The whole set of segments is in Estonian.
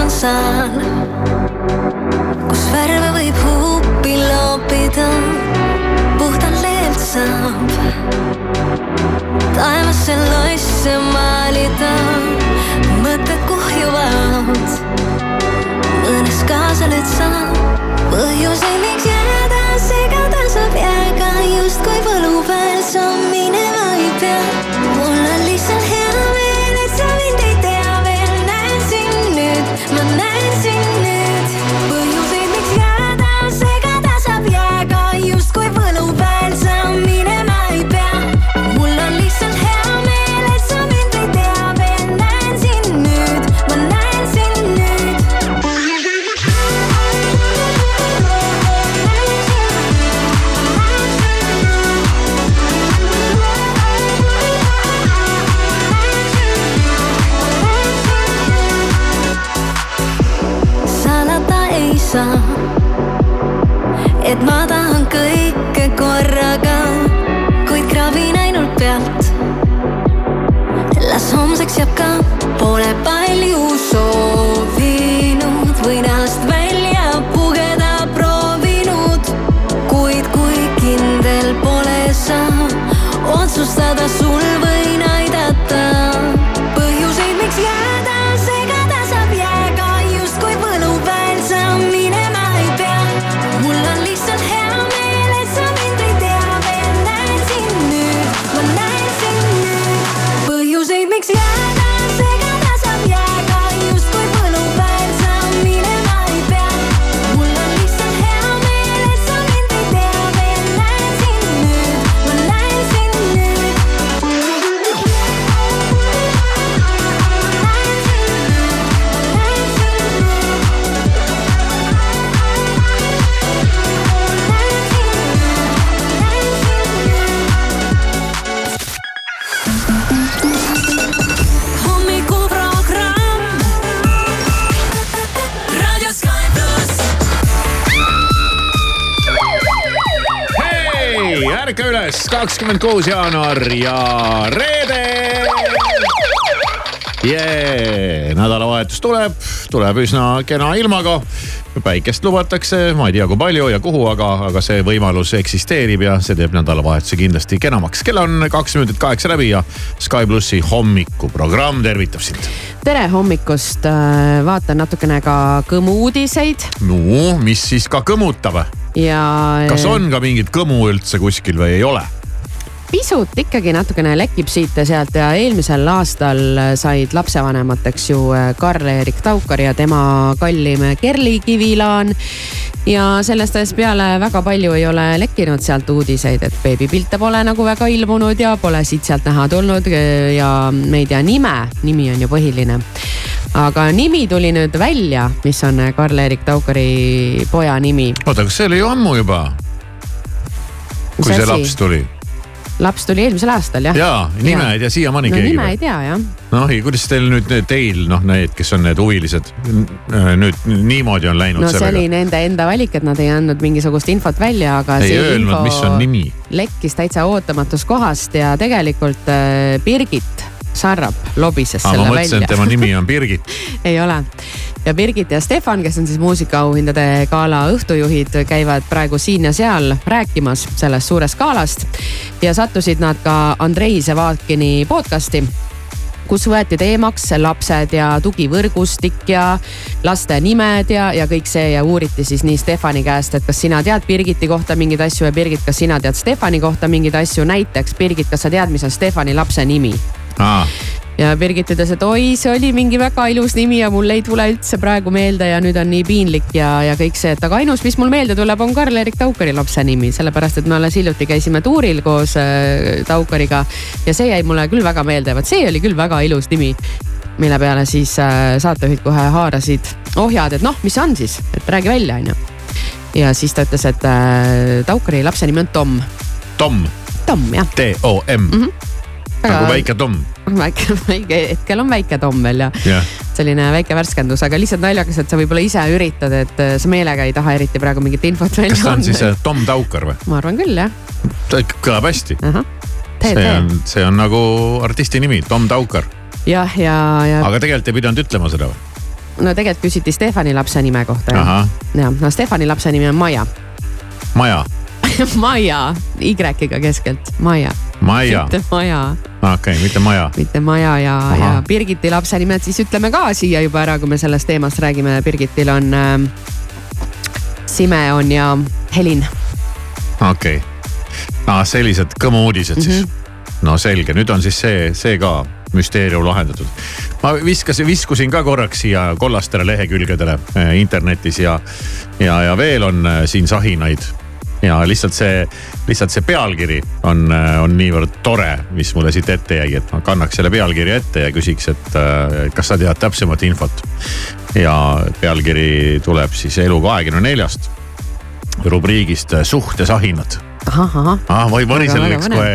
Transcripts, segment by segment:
on saal, kus värve võib huupi loopida, puhtalt leelt saab taevasse loisse maalida, mõtted kuhjuvad, mõnes kaasa sa põhjuseid, miks homseks jääb ka, pole palju soovinud või ennast välja pugeda proovinud, kuid kui kindel pole sa, otsustada kakskümmend kuus jaanuar ja reede. jee, nädalavahetus tuleb, tuleb üsna kena ilmaga päikest lubatakse, ma ei tea, kui palju ja kuhu, aga, aga see võimalus eksisteerib ja see teeb nädalavahetuse kindlasti kenamaks. kell on kaks minutit kaheksa läbi ja Sky plussi hommikuprogramm tervitab sind. tere hommikust, vaatan natukene ka kõmu uudiseid no mis siis ka kõmutab? ja. kas on ka mingit kõmu üldse kuskil või ei ole? Pisut ikkagi natukene lekib siit ja sealt ja eelmisel aastal said lapsevanemateks ju Karl-Erik Taukar ja tema kallim Kerli Kivilaan. ja sellest ajast peale väga palju ei ole lekkinud sealt uudiseid, et beebipilte pole nagu väga ilmunud ja pole siit-sealt näha tulnud ja me ei tea nime, nimi on ju põhiline aga nimi tuli nüüd välja, mis on Karl-Erik Taukari poja nimi. oota, kas see oli ju ammu juba? kui see laps tuli? Laps tuli eelmisel aastal jah. ja nime ei tea siiamaani no, keegi. nime ei tea jah. noh, kuidas teil nüüd, teil noh, need, kes on need huvilised nüüd niimoodi on läinud no sellega? see oli nende enda valik, et nad ei andnud mingisugust infot välja, aga. ei öelnud, mis on nimi. lekkis täitsa ootamatust kohast ja tegelikult äh, Birgit Sarrap lobises Aa, selle ma mõtlesin, välja. et tema nimi on Birgit ei ole. Ja Birgit ja Stefan, kes on siis muusikaauhindade gala õhtujuhid, käivad praegu siin ja seal rääkimas sellest suurest galast. ja sattusid nad ka Andrei Sevakini podcast'i kus võeti teemaks lapsed ja tugivõrgustik ja laste nimed ja, ja kõik see ja uuriti siis nii Stefani käest, et kas sina tead Birgiti kohta mingeid asju ja Birgit, kas sina tead Stefani kohta mingeid asju, näiteks Birgit, kas sa tead, mis on Stefani lapse nimi? Ja Birgit ütles, et oi, see oli mingi väga ilus nimi ja mul ei tule üldse praegu meelde ja nüüd on nii piinlik ja, ja kõik see, et aga ainus, mis mul meelde tuleb, on Karl-Erik Taukari lapse nimi, sellepärast et me alles hiljuti käisime tuuril koos äh, Taukariga ja see jäi mulle küll väga meelde, vot see oli küll väga ilus nimi mille peale siis äh, saatejuhid kohe haarasid ohjad, et noh, mis see on siis, et räägi välja, onju. ja siis ta ütles, et äh, Taukari lapse nimi on Tom. Tom. Tom jah. T-O-M mm. -hmm. nagu väike Tom väike, väike, hetkel on väike Tom veel ja yeah. selline väike värskendus, aga lihtsalt naljakas, et sa võib-olla ise üritad, et äh, sa meelega ei taha eriti praegu mingit infot välja anda. kas ta on siis Tom Taukar või? ma arvan küll jah. ta ikka kõlab hästi. see on, see on nagu artisti nimi, Tom Taukar. jah, ja, ja, ja. aga tegelikult ei pidanud ütlema seda või? no tegelikult küsiti Stefani lapse nime kohta. jah, no Stefani lapse nimi on Maia. Maja Maia, Y-ga keskelt, Maia. Maia. mitte Maja. okei okay,, mitte Maja. mitte Maja ja, ja Birgiti lapse nimed siis ütleme ka siia juba ära, kui me sellest teemast räägime. Birgitil on äh, Simeon ja Helin. okei okay., ah, sellised kõmu uudised mm -hmm. siis. Mhm. no selge, nüüd on siis see, see ka müsteerium lahendatud. ma viskasin, viskusin ka korraks siia kollastele lehekülgedele äh, internetis ja, ja, ja veel on äh, siin sahinaid ja lihtsalt see, lihtsalt see pealkiri on, on niivõrd tore, mis mulle siit ette jäi, et ma kannaks selle pealkirja ette ja küsiks, et kas sa tead täpsemat infot. ja pealkiri tuleb siis Elu kahekümne neljast rubriigist Suhtesahinad ahah, ah, või mõnisel läks kohe,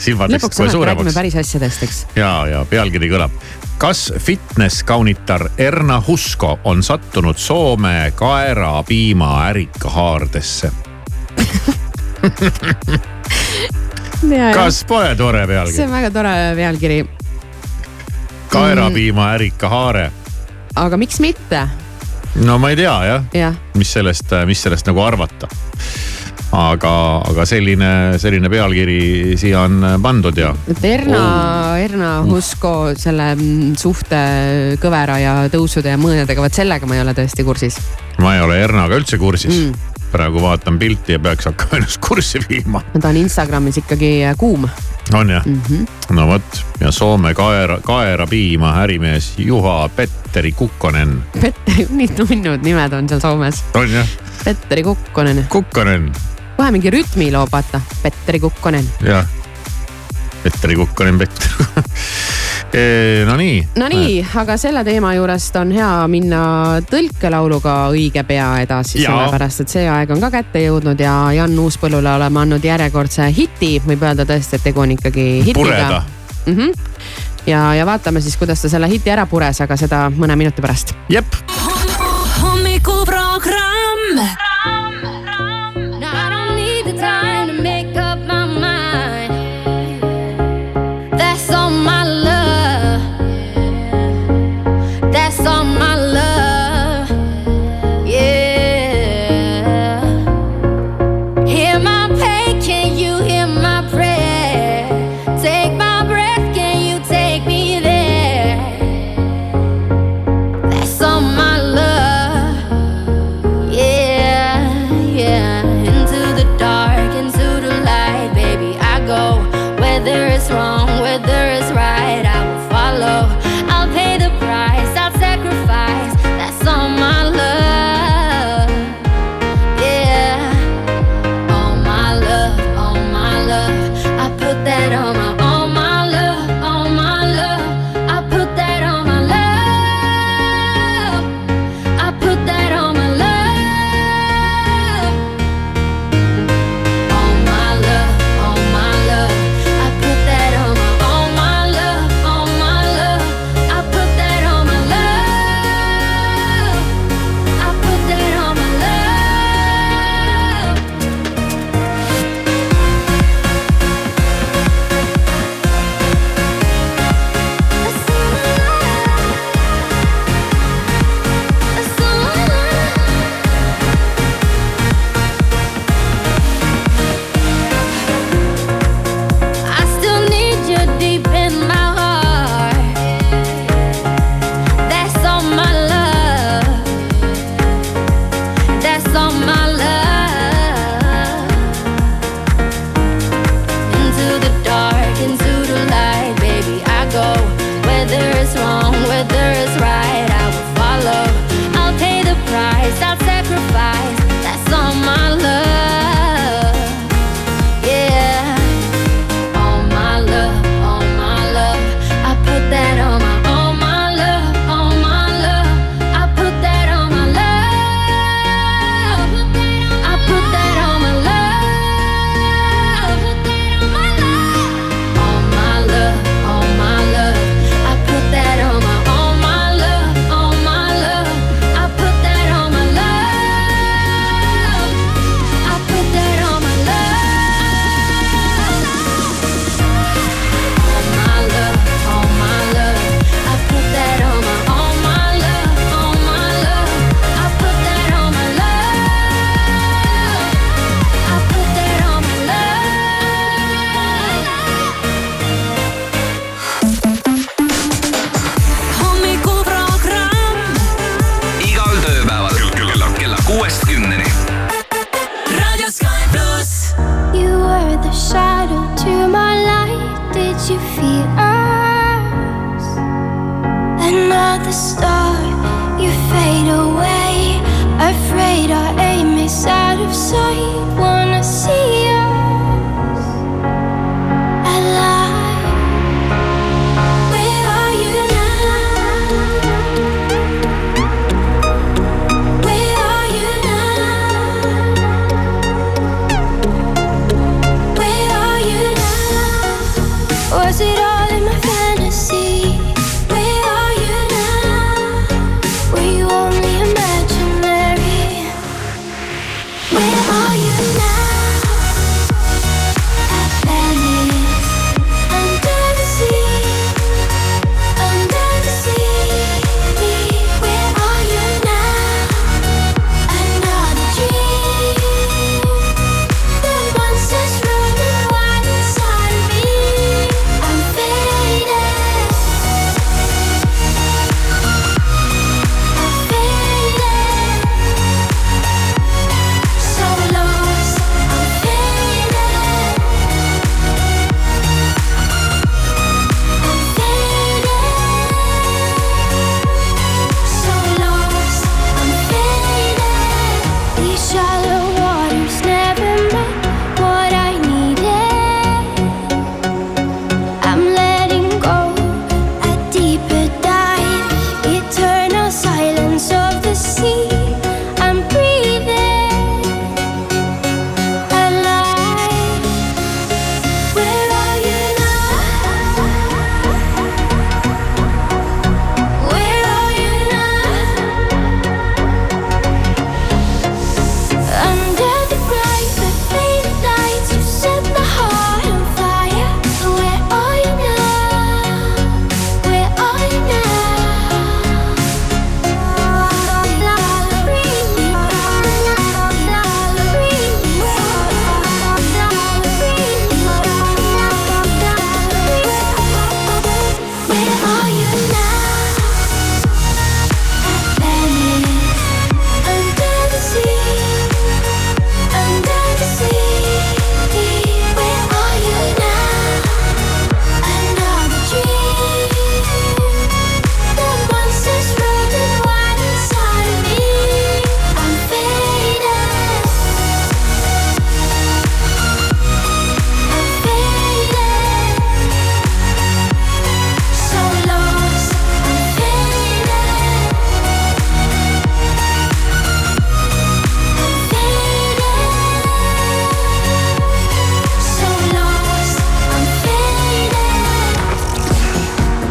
silmad läksid kohe suuremaks. päris asjadest, eks. ja, ja pealkiri kõlab. kas fitness kaunitar Erna Husko on sattunud Soome kaerapiima ärikahaardesse? kas pole tore pealkiri? see on väga tore pealkiri. kaerapiima ärikahaare. aga miks mitte? no ma ei tea jah ja., mis sellest, mis sellest nagu arvata aga, aga selline, selline pealkiri siia on pandud ja. et Erna oh., Erna Husko selle mm, suhte kõvera ja tõusude ja mõõnadega, vot sellega ma ei ole tõesti kursis. ma ei ole Ernaga üldse kursis mm praegu vaatan pilti ja peaks hakkama ennast kurssi viima. no ta on Instagramis ikkagi äh, kuum. on jah mm? -hmm. no vot ja Soome kaera, kaerapiima ärimees Juha Petteri Kukkonen. Petteri, nii nunnud nimed on seal Soomes. on jah? Petteri Kukkonen. Kukkonen. kohe mingi rütmiloo, vaata, Petteri Kukkonen. jah, Petteri Kukkonen, Petter Nonii. Nonii, aga selle teema juurest on hea minna tõlkelauluga õige pea edasi, sellepärast et see aeg on ka kätte jõudnud ja Jan Uuspõllule oleme andnud järjekordse hiti, võib öelda tõesti, et tegu on ikkagi hitiga. mm. -hmm. ja, ja vaatame siis, kuidas ta selle hiti ära pures, aga seda mõne minuti pärast. jep. hommikuprogramm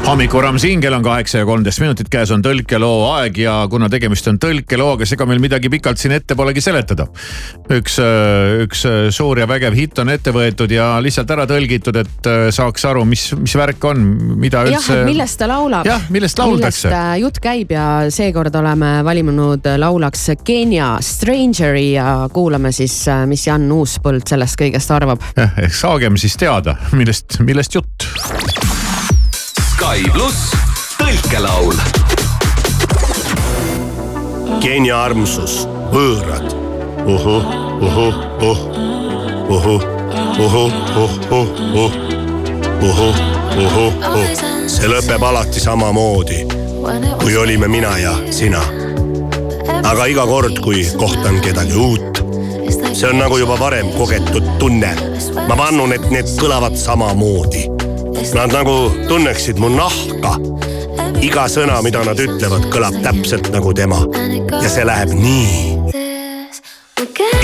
hommikuramm singel on kaheksa ja kolmteist minutit, käes on tõlkeloo aeg ja kuna tegemist on tõlkelooga, siis ega meil midagi pikalt siin ette polegi seletada. üks, äh, üks äh, suur ja vägev hitt on ette võetud ja lihtsalt ära tõlgitud, et äh, saaks aru, mis, mis värk on, mida üldse. jah, millest ta laulab. jah, millest lauldakse. jutt käib ja seekord oleme valinud laulaks Keenia Strangeri ja kuulame siis, mis Jan Uuspõld sellest kõigest arvab. jah, ehk saagem siis teada, millest, millest jutt Sky pluss tõlkelaul. Keenia armsus, võõrad. ohoh, ohoh, oh, ohoh, ohoh, oh, oh, oh, ohoh, ohoh, oh. see lõpeb alati samamoodi, kui olime mina ja sina. aga iga kord, kui kohtan kedagi uut, see on nagu juba varem kogetud tunne. ma vannun, et need kõlavad samamoodi Nad nagu tunneksid mu nahka. iga sõna, mida nad ütlevad, kõlab täpselt nagu tema ja see läheb nii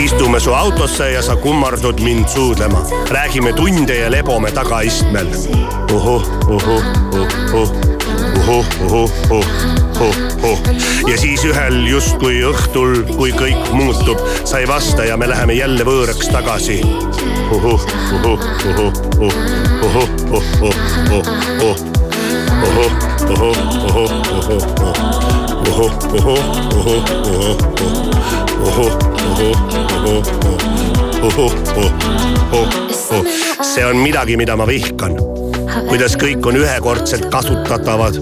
istume su autosse ja sa kummardud mind suudlema. räägime tunde ja lebome tagaistmel. ohoh, ohoh, ohoh, ja siis ühel justkui õhtul, kui kõik muutub, sa ei vasta ja me läheme jälle võõraks tagasi. see on midagi, mida ma vihkan kuidas kõik on ühekordselt kasutatavad.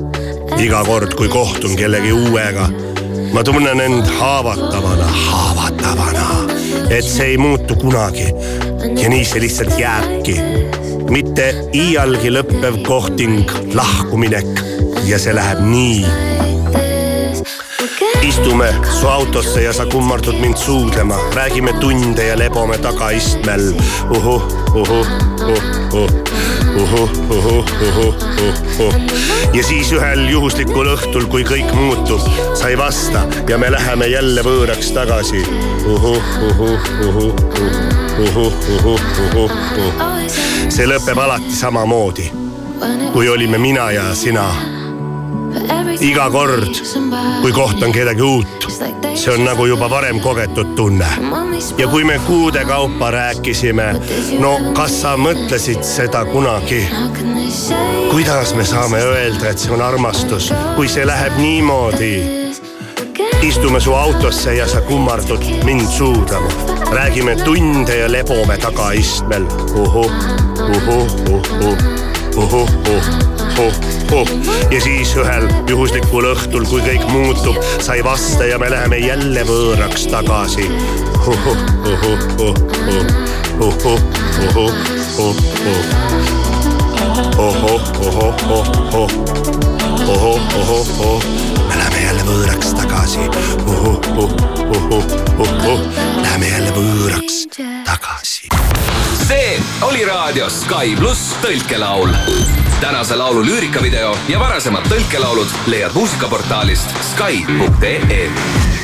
iga kord, kui kohtun kellegi uuega, ma tunnen end haavatavana, haavatavana, et see ei muutu kunagi. ja nii see lihtsalt jääbki mitte iialgi lõppev kohting, lahkuminek ja see läheb nii. istume su autosse ja sa kummardud mind suudlema, räägime tunde ja lebome tagaistmel. uhuh, uhuh, uhuh, ja siis ühel juhuslikul õhtul, kui kõik muutub, sa ei vasta ja me läheme jälle võõraks tagasi. see lõpeb alati samamoodi, kui olime mina ja sina. iga kord, kui kohtan kedagi uut, see on nagu juba varem kogetud tunne. ja kui me kuude kaupa rääkisime, no kas sa mõtlesid seda kunagi? kuidas me saame öelda, et see on armastus, kui see läheb niimoodi? istume su autosse ja sa kummardud mind suudlema. räägime tunde ja lebome tagaistmel. ohoh, ohoh, ohoh, ohoh, ohoh, lõpu ja siis ühel juhuslikul õhtul, kui kõik muutub, sai vaste ja me läheme jälle võõraks tagasi. me läheme jälle võõraks tagasi. Läheme jälle võõraks tagasi see oli raadios Sky pluss tõlkelaul tänase laulu lüürikavideo ja varasemad tõlkelaulud leiad muusikaportaalist Sky.ee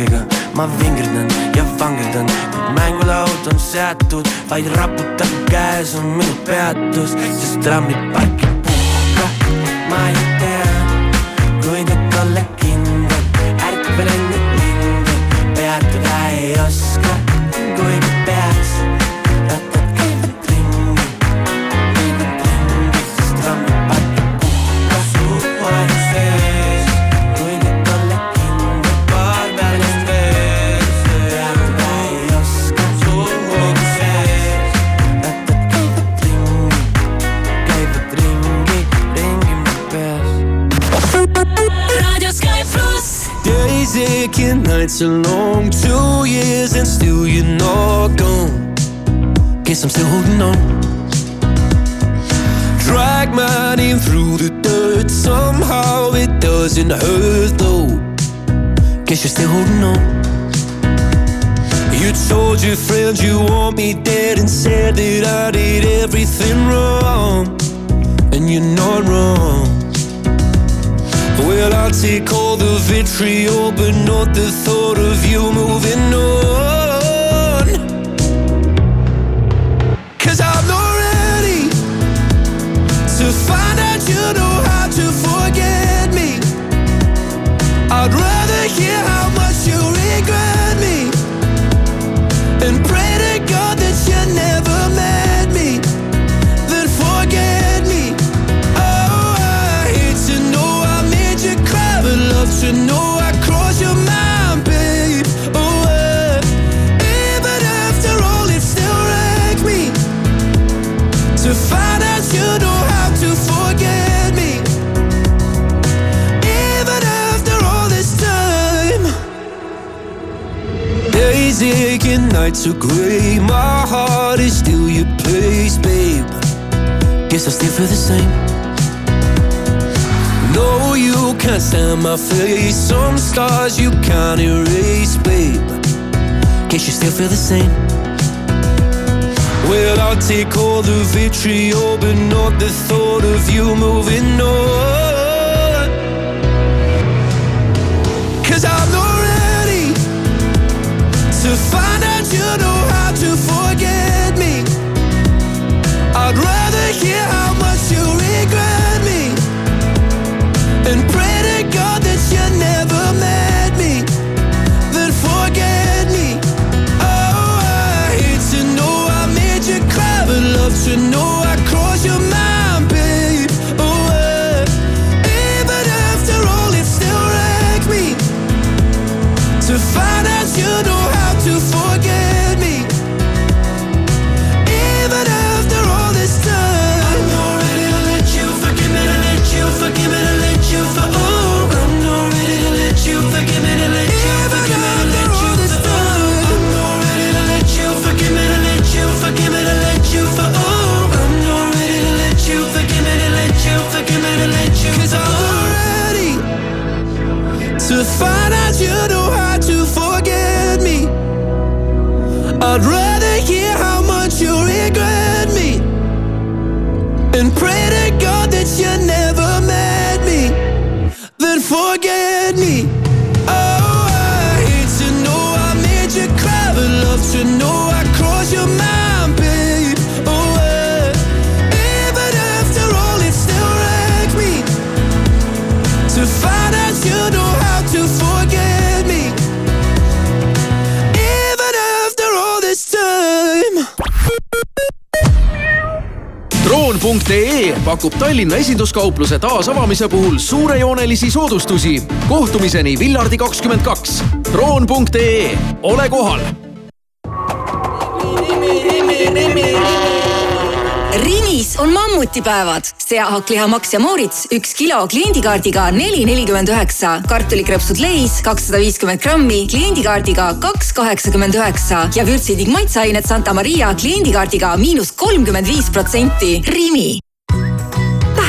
seda pangiga ma vingirdan ja vangerdan, kuid mängulaud on seatud, vaid raputab käes on minu peatus, sest trammipark jääb puhka, ma ei tea, nights are long, two years and still you're not gone. Guess I'm still holding on. Drag my name through the dirt, somehow it doesn't hurt though. Guess you're still holding on. You told your friends you want me dead and said that I did everything wrong. And you're not wrong. Well, I'll take all the vitriol, but not the thought of you moving on. Nights are gray. My heart is still your place, babe. Guess I still feel the same. No, you can't stand my face. Some scars you can't erase, babe. Guess you still feel the same. Well, I'll take all the vitriol, but not the thought of you moving on. Cause I'm not ready to find out you know how to forget me. I'd rather hear find out you know how to forget me. I'd rather kroon.ee pakub Tallinna esinduskaupluse taasavamise puhul suurejoonelisi soodustusi. kohtumiseni Villardi kakskümmend kaks. kroon.ee, ole kohal on mammutipäevad. seahakklihamaks ja moorits üks kilo kliendikaardiga neli nelikümmend üheksa. kartulikrõpsud Leis kakssada viiskümmend grammi kliendikaardiga kaks kaheksakümmend üheksa ja vürtsitig maitseained Santa Maria kliendikaardiga miinus kolmkümmend viis protsenti. Rimi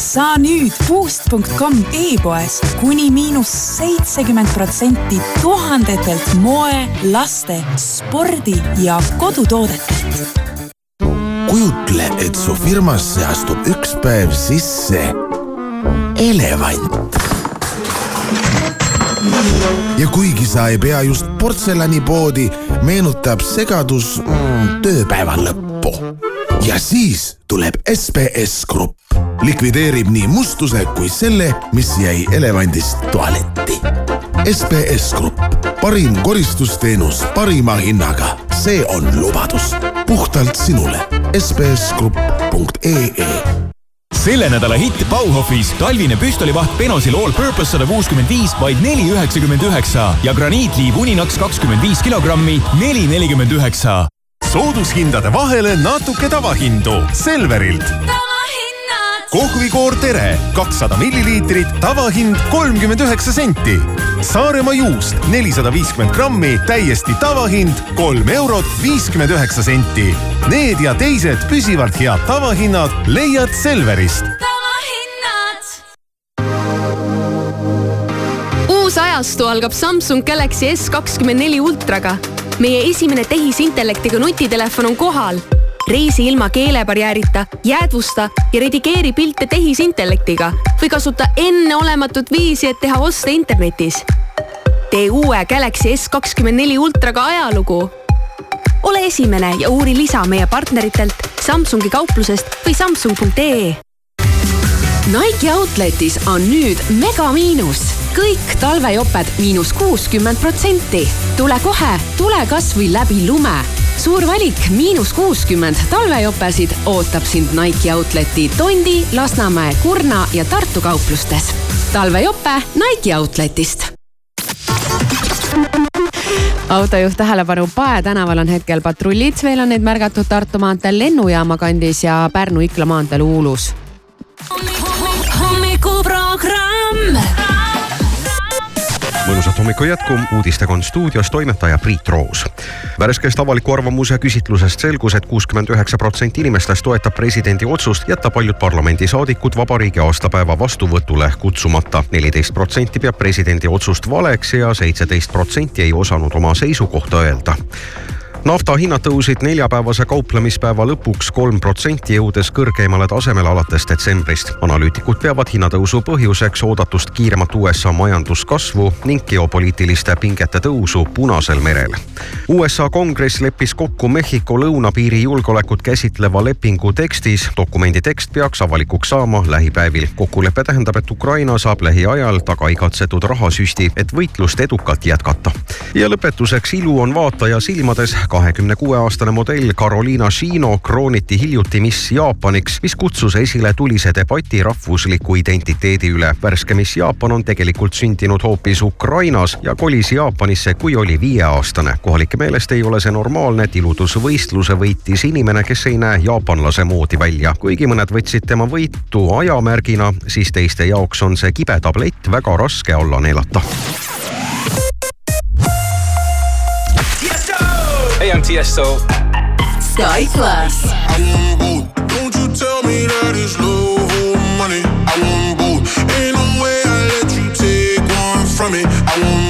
Saa nüüd Boost.com e-poes kuni miinus seitsekümmend protsenti tuhandetelt moe, laste, spordi ja kodutoodetelt. kujutle, et su firmasse astub üks päev sisse elevant. ja kuigi sa ei pea just portselanipoodi, meenutab segadus mm, tööpäeva lõppu. ja siis tuleb SBS Grupp, likvideerib nii mustuse kui selle, mis jäi elevandist tualetti. SBS Grupp, parim koristusteenus parima hinnaga, see on lubadus puhtalt sinule. sbsgrupp.ee selle nädala hitt Bauhofis talvine püstolivaht Benosil All Purpose sada kuuskümmend viis vaid neli üheksakümmend üheksa ja graniitliiv Uninaks kakskümmend viis kilogrammi neli nelikümmend üheksa. soodushindade vahele natuke tavahindu Selverilt. Kohvikoor Tere kakssada milliliitrit, tavahind kolmkümmend üheksa senti. Saaremaa juust nelisada viiskümmend grammi, täiesti tavahind kolm eurot viiskümmend üheksa senti. Need ja teised püsivalt head tavahinnad leiad Selverist. uus ajastu algab Samsung Galaxy S kakskümmend neli ultraga. meie esimene tehisintellektiga nutitelefon on kohal. Reisi ilma keelebarjäärita, jäädvusta ja redigeeri pilte tehisintellektiga või kasuta enneolematut viisi, et teha oste internetis. tee uue Galaxy S kakskümmend neli ultraga ajalugu. ole esimene ja uuri lisa meie partneritelt, Samsungi kauplusest või samsung.ee Nike Outletis on nüüd megamiinus. kõik talvejoped miinus kuuskümmend protsenti. tule kohe, tule kasvõi läbi lume. Suur valik miinus kuuskümmend talvejopesid ootab sind Nike Outleti Tondi, Lasnamäe, Kurna ja Tartu kauplustes. talvejope Nike Outletist autojuht tähelepanu, Pae tänaval on hetkel patrullid, veel on neid märgatud Tartu maanteel lennujaama kandis ja Pärnu-Ikla maanteel Uulus hommikuprogramm. Mõnusat hommiku jätku, uudistega on stuudios toimetaja Priit Roos. värskest avaliku arvamuse küsitlusest selgus et, et kuuskümmend üheksa protsenti inimestest toetab presidendi otsust jätta paljud parlamendisaadikud vabariigi aastapäeva vastuvõtule kutsumata. neliteist protsenti peab presidendi otsust valeks ja seitseteist protsenti ei osanud oma seisukohta öelda nafta hinnad tõusid neljapäevase kauplemispäeva lõpuks kolm protsenti, jõudes kõrgeimale tasemele alates detsembrist. analüütikud peavad hinnatõusu põhjuseks oodatust kiiremat USA majanduskasvu ning geopoliitiliste pingete tõusu Punasel merel. USA kongress leppis kokku Mehhiko lõunapiiri julgeolekut käsitleva lepingu tekstis. dokumendi tekst peaks avalikuks saama lähipäevil. kokkulepe tähendab, et Ukraina saab lähiajal tagaigatsetud rahasüsti, et võitlust edukalt jätkata. ja lõpetuseks ilu on vaataja silmades kahekümne kuue aastane modell Carolina Shino krooniti hiljuti Miss Jaapaniks, mis kutsus esile tulise debati rahvusliku identiteedi üle. värske Miss Jaapan on tegelikult sündinud hoopis Ukrainas ja kolis Jaapanisse, kui oli viieaastane. kohalike meelest ei ole see normaalne, et ilutusvõistluse võitis inimene, kes ei näe jaapanlase moodi välja. kuigi mõned võtsid tema võitu ajamärgina, siis teiste jaoks on see kibe tablett väga raske alla neelata. Tiesto. Sky Plus. Don't you tell me that it's love money. I want both. Ain't no way I let you take one from me. I want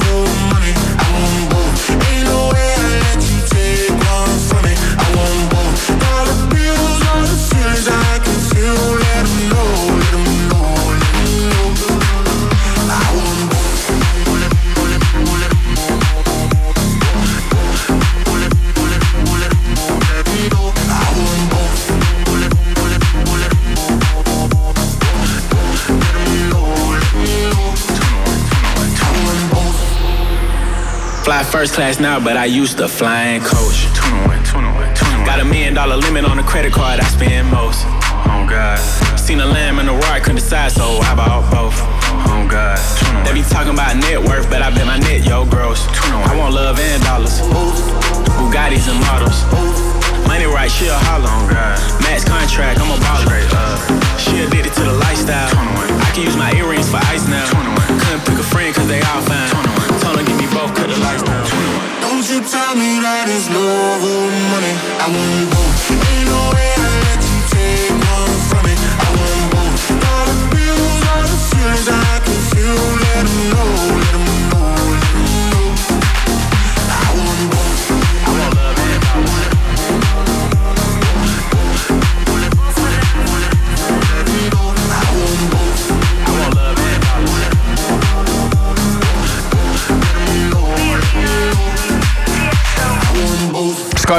First class now, but I used to flying coach. Got a million dollar limit on the credit card I spend most. Oh God. Seen a lamb and a roar, I couldn't decide, so I bought both. Oh God. They be talking about net worth, but I bet my net yo gross. I want love and dollars. Bugattis and models. Money right, she a holler. Oh. Max contract, I'm a baller. She addicted to the lifestyle. I can use my earrings for ice now. Couldn't pick a friend cause they all fine. Told her give me both, cut the lights down. Don't you tell me that it's love or money. I want both. Ain't no way I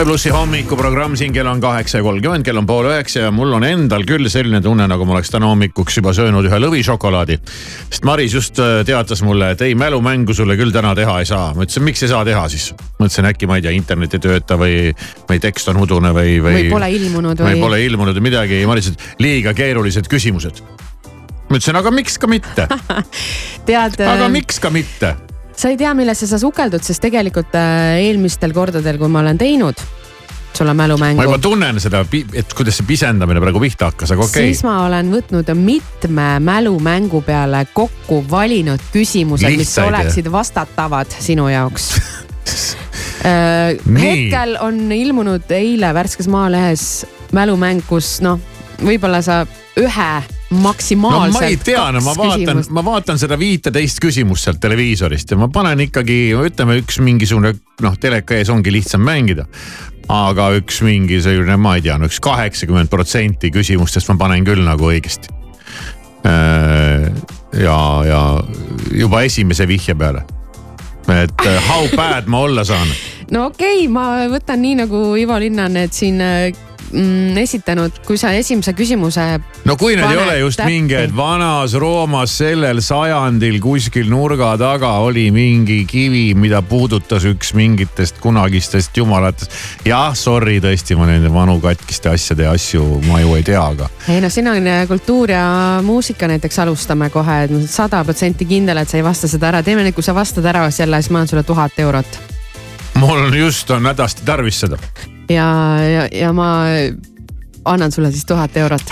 Sky plussi hommikuprogramm siin kell on kaheksa ja kolmkümmend, kell on pool üheksa ja mul on endal küll selline tunne, nagu ma oleks täna hommikuks juba söönud ühe lõvišokolaadi. sest Maris just äh, teatas mulle, et ei mälumängu sulle küll täna teha ei saa. ma ütlesin, miks ei saa teha siis? mõtlesin äkki ma ei tea, internet ei tööta või, või tekst on udune või, või. või pole ilmunud või või. pole ilmunud või midagi. Maris ütles, liiga keerulised küsimused. ma ütlesin, aga miks ka mitte, tead. aga miks ka mitte sa ei tea, millesse sa sukeldud, sest tegelikult äh, eelmistel kordadel, kui ma olen teinud sulle ma mälumängu juba, tunnen seda, et kuidas see pisendamine praegu pihta hakkas, aga okei. Siis ma olen võtnud mitme mälumängu peale kokku valinud küsimused, mis oleksid vastatavad sinu jaoks. Äh, hetkel on ilmunud eile värskes Maalehes mälumäng, kus noh, võib-olla sa ühe no maksimaalselt ma ei tea, no ma vaatan ma vaatan seda viiteist küsimust sealt televiisorist ja ma panen ikkagi, ütleme üks mingisugune noh, teleka ees ongi lihtsam mängida. aga üks mingi selline, ma ei tea, no üks kaheksakümmend protsenti küsimustest ma panen küll nagu õigesti. ja, ja juba esimese vihje peale. et äh, how bad ma olla saan no okei okay,, ma võtan nii nagu Ivo Linnan, et siin äh, mm, esitanud, kui sa esimese küsimuse. no kui need ei ole just täppi. mingi, et vanas Roomas sellel sajandil kuskil nurga taga oli mingi kivi, mida puudutas üks mingitest kunagistest jumalatest. jah, sorry tõesti, ma nende vanu katkiste asjade ja asju ma ju ei tea, aga ei noh, siin on äh, kultuur ja muusika näiteks alustame kohe, et sada protsenti kindel, et sa ei vasta seda ära, teeme nii, kui sa vastad ära selle, siis ma annan sulle tuhat eurot mul just on hädasti tarvis seda. ja, ja, ja ma annan sulle siis tuhat eurot.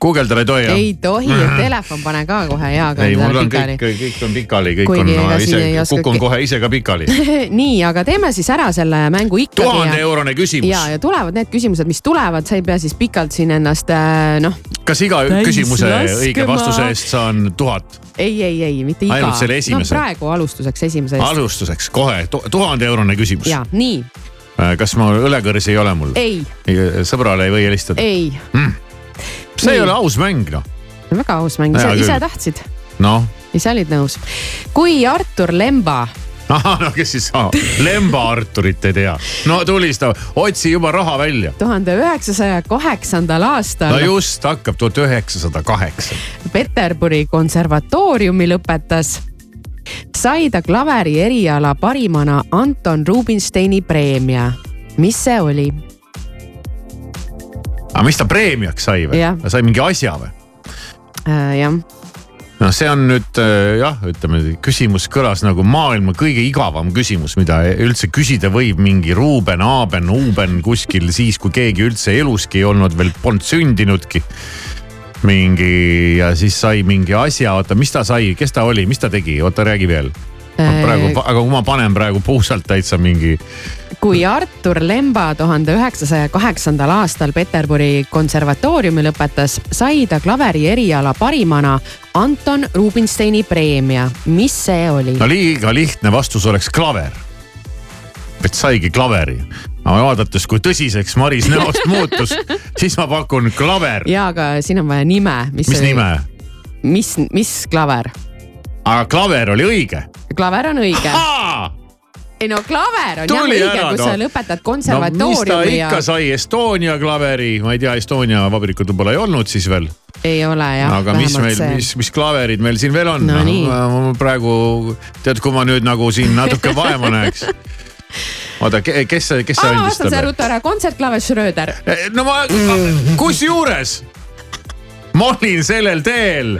guugeldada ei tohi jah? ei tohi, telefon pane ka kohe hea. ei, mul on kõik, kõik on pikali, kõik Kuigi on ise kukun kohe ise ka pikali. nii, aga teeme siis ära selle mängu ikkagi. tuhande eurone küsimus ja, ja tulevad need küsimused, mis tulevad, sa ei pea siis pikalt siin ennast äh, noh, kas iga Täis küsimuse laskema. õige vastuse eest saan tuhat? ei, ei, ei mitte iga. Ainult selle esimese? no praegu alustuseks esimese eest. alustuseks kohe tu- tuhande eurone küsimus. ja nii, kas ma õlekõrs ei ole mul? ei, sõbrale ei või helistada? ei, see ei nii. ole aus mäng noh. väga aus mäng, ise, ise tahtsid, noh, ise olid nõus. kui Artur Lemba ahah, no kes siis saab, Lemba Arturit ei tea. no tulista, otsi juba raha välja. tuhande üheksasaja kaheksandal aastal no just hakkab tuhat üheksasada kaheksa. Peterburi konservatooriumi lõpetas, sai ta klaveri eriala parimana Anton Rubinsteini preemia. mis see oli? aga mis ta preemiaks sai või Jah.? sai mingi asja või? Äh, jah, noh, see on nüüd äh, jah, ütleme küsimus kõlas nagu maailma kõige igavam küsimus, mida üldse küsida võib mingi Ruuben, Aaben, Uuben kuskil siis, kui keegi üldse eluski ei olnud veel, polnud sündinudki. Mingi ja siis sai mingi asja, oota, mis ta sai, kes ta oli, mis ta tegi, oota räägi veel. praegu, aga kui ma panen praegu puusalt täitsa mingi kui Artur Lemba tuhande üheksasaja kaheksandal aastal Peterburi konservatooriumi lõpetas, sai ta klaveri eriala parimana Anton Rubinsteini preemia. mis see oli? no liiga lihtne vastus oleks klaver. Et saigi klaveri, aga vaadates, kui tõsiseks Maris näost muutus, siis ma pakun klaver. ja, aga siin on vaja nime. mis nime? mis, mis klaver? aga klaver oli õige. klaver on õige. ei no klaver on Tuli jah õige kui no. sa lõpetad no mis ta konservatooriumi ja ikka sai, Estonia klaveri, ma ei tea, Estonia vabrikut võib-olla ei olnud siis veel. ei ole jah. aga mis meil, mis, mis klaverid meil siin veel on No ma praegu tead, kui ma nüüd nagu siin natuke vaeva näeks. oota, kes kes see andis vastan see talle? ruttu ära, kontsertklaver Schröder. no ma, kusjuures ma olin sellel teel.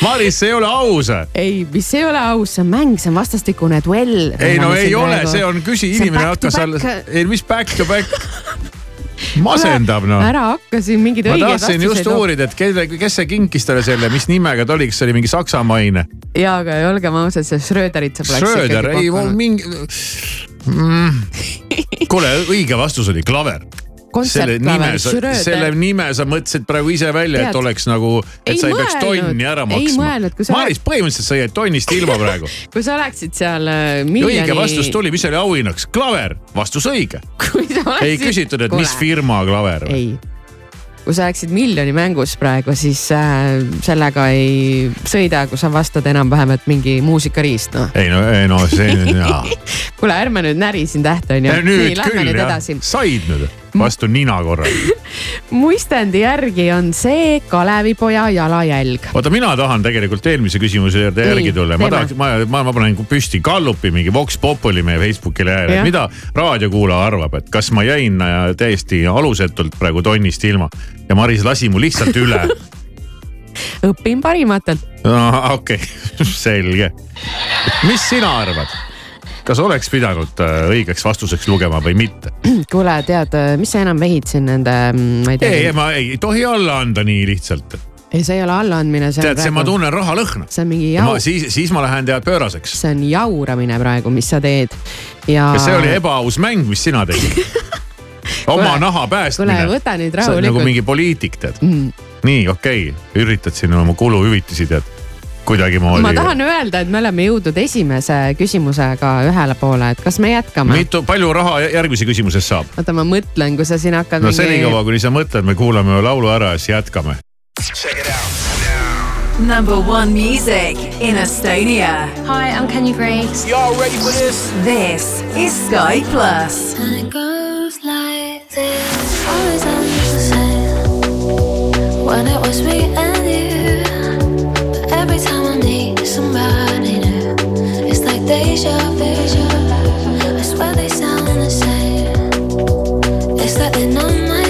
Maris, see ei ole aus. ei, mis ei ole aus, see on mäng, see on vastastikune duell. ei no ei ole, see on küsi, inimene hakkas alles, ei mis back to back. masendab noh. ära hakka siin mingeid ma õigeid tahtsin just vastuseid uurida, et kelle, kes see kinkis talle selle, mis nimega ta oli, kas see oli mingi saksamaine? ja, aga olgem ausad, see Schröderit sa poleks Schröder, ei mul pakkunud. mingi mm.. kuule, õige vastus oli klaver. selle nime sa, selle nime sa mõtlesid praegu ise välja, et oleks nagu, et Ei sa ei peaks mõelnud. tonni ära maksma Maris, põhimõtteliselt sa jäid tonnist ilma praegu. kui sa oleksid seal äh, miljoni. õige vastus tuli, mis oli auhinnaks, klaver, vastus õige. oleksid- ei küsitud, et mis Kuule. firma klaver. ei, kui sa oleksid miljoni mängus praegu, siis äh, sellega ei sõida, kui sa vastad enam-vähem, et mingi muusikariist, noh. ei no, ei no see on jaa. kuule, ärme nüüd näri siin tähte, onju. nüüd lähme küll nüüd jah edasi., said nüüd vastu nina korra. muistendi järgi on see Kalevipoja jalajälg. oota, mina tahan tegelikult eelmise küsimuse juurde järgi tulla, ma tahaks, ma, ma, ma panen püsti Gallupi mingi Vox Populi meie Facebooki lehele, mida raadiokuulaja arvab, et kas ma jäin äh, täiesti alusetult praegu tonnist ilma ja Maris lasi mu lihtsalt üle. õpin parimatelt. okei, selge. mis sina arvad? Kas oleks pidanud äh, õigeks vastuseks lugema või mitte? kuule, tead, mis sa enam vehid siin nende, ma ei tea. ei, ma ei tohi alla anda nii lihtsalt. ei, see ei ole allaandmine, tead, see ma tunnen rahalõhna. see on mingi jau-, siis, siis ma lähen tead pööraseks. see on jauramine praegu, mis sa teed ja. kas see oli ebaaus mäng, mis sina tegid? oma Kuule, naha päästmine. kuule, võta nüüd nagu rahulikult. mingi poliitik tead Mm. nii okei okay., üritad siin oma kuluhüvitisi tead kuidagimoodi. ma tahan öelda, et me oleme jõudnud esimese küsimusega ühele poole, et kas me jätkame? mitu, palju raha järgmise küsimuses saab? oota, ma mõtlen, kui sa siin hakkad no senikaua, kuni sa mõtled, me kuulame laulu ära ja siis jätkame. Number one music in Estonia. Hi, I'm Kenya Grace. Y'all ready for this? This is Sky Plus. And it goes like this. Always ends the same. When it was me and you. It's like deja vu. I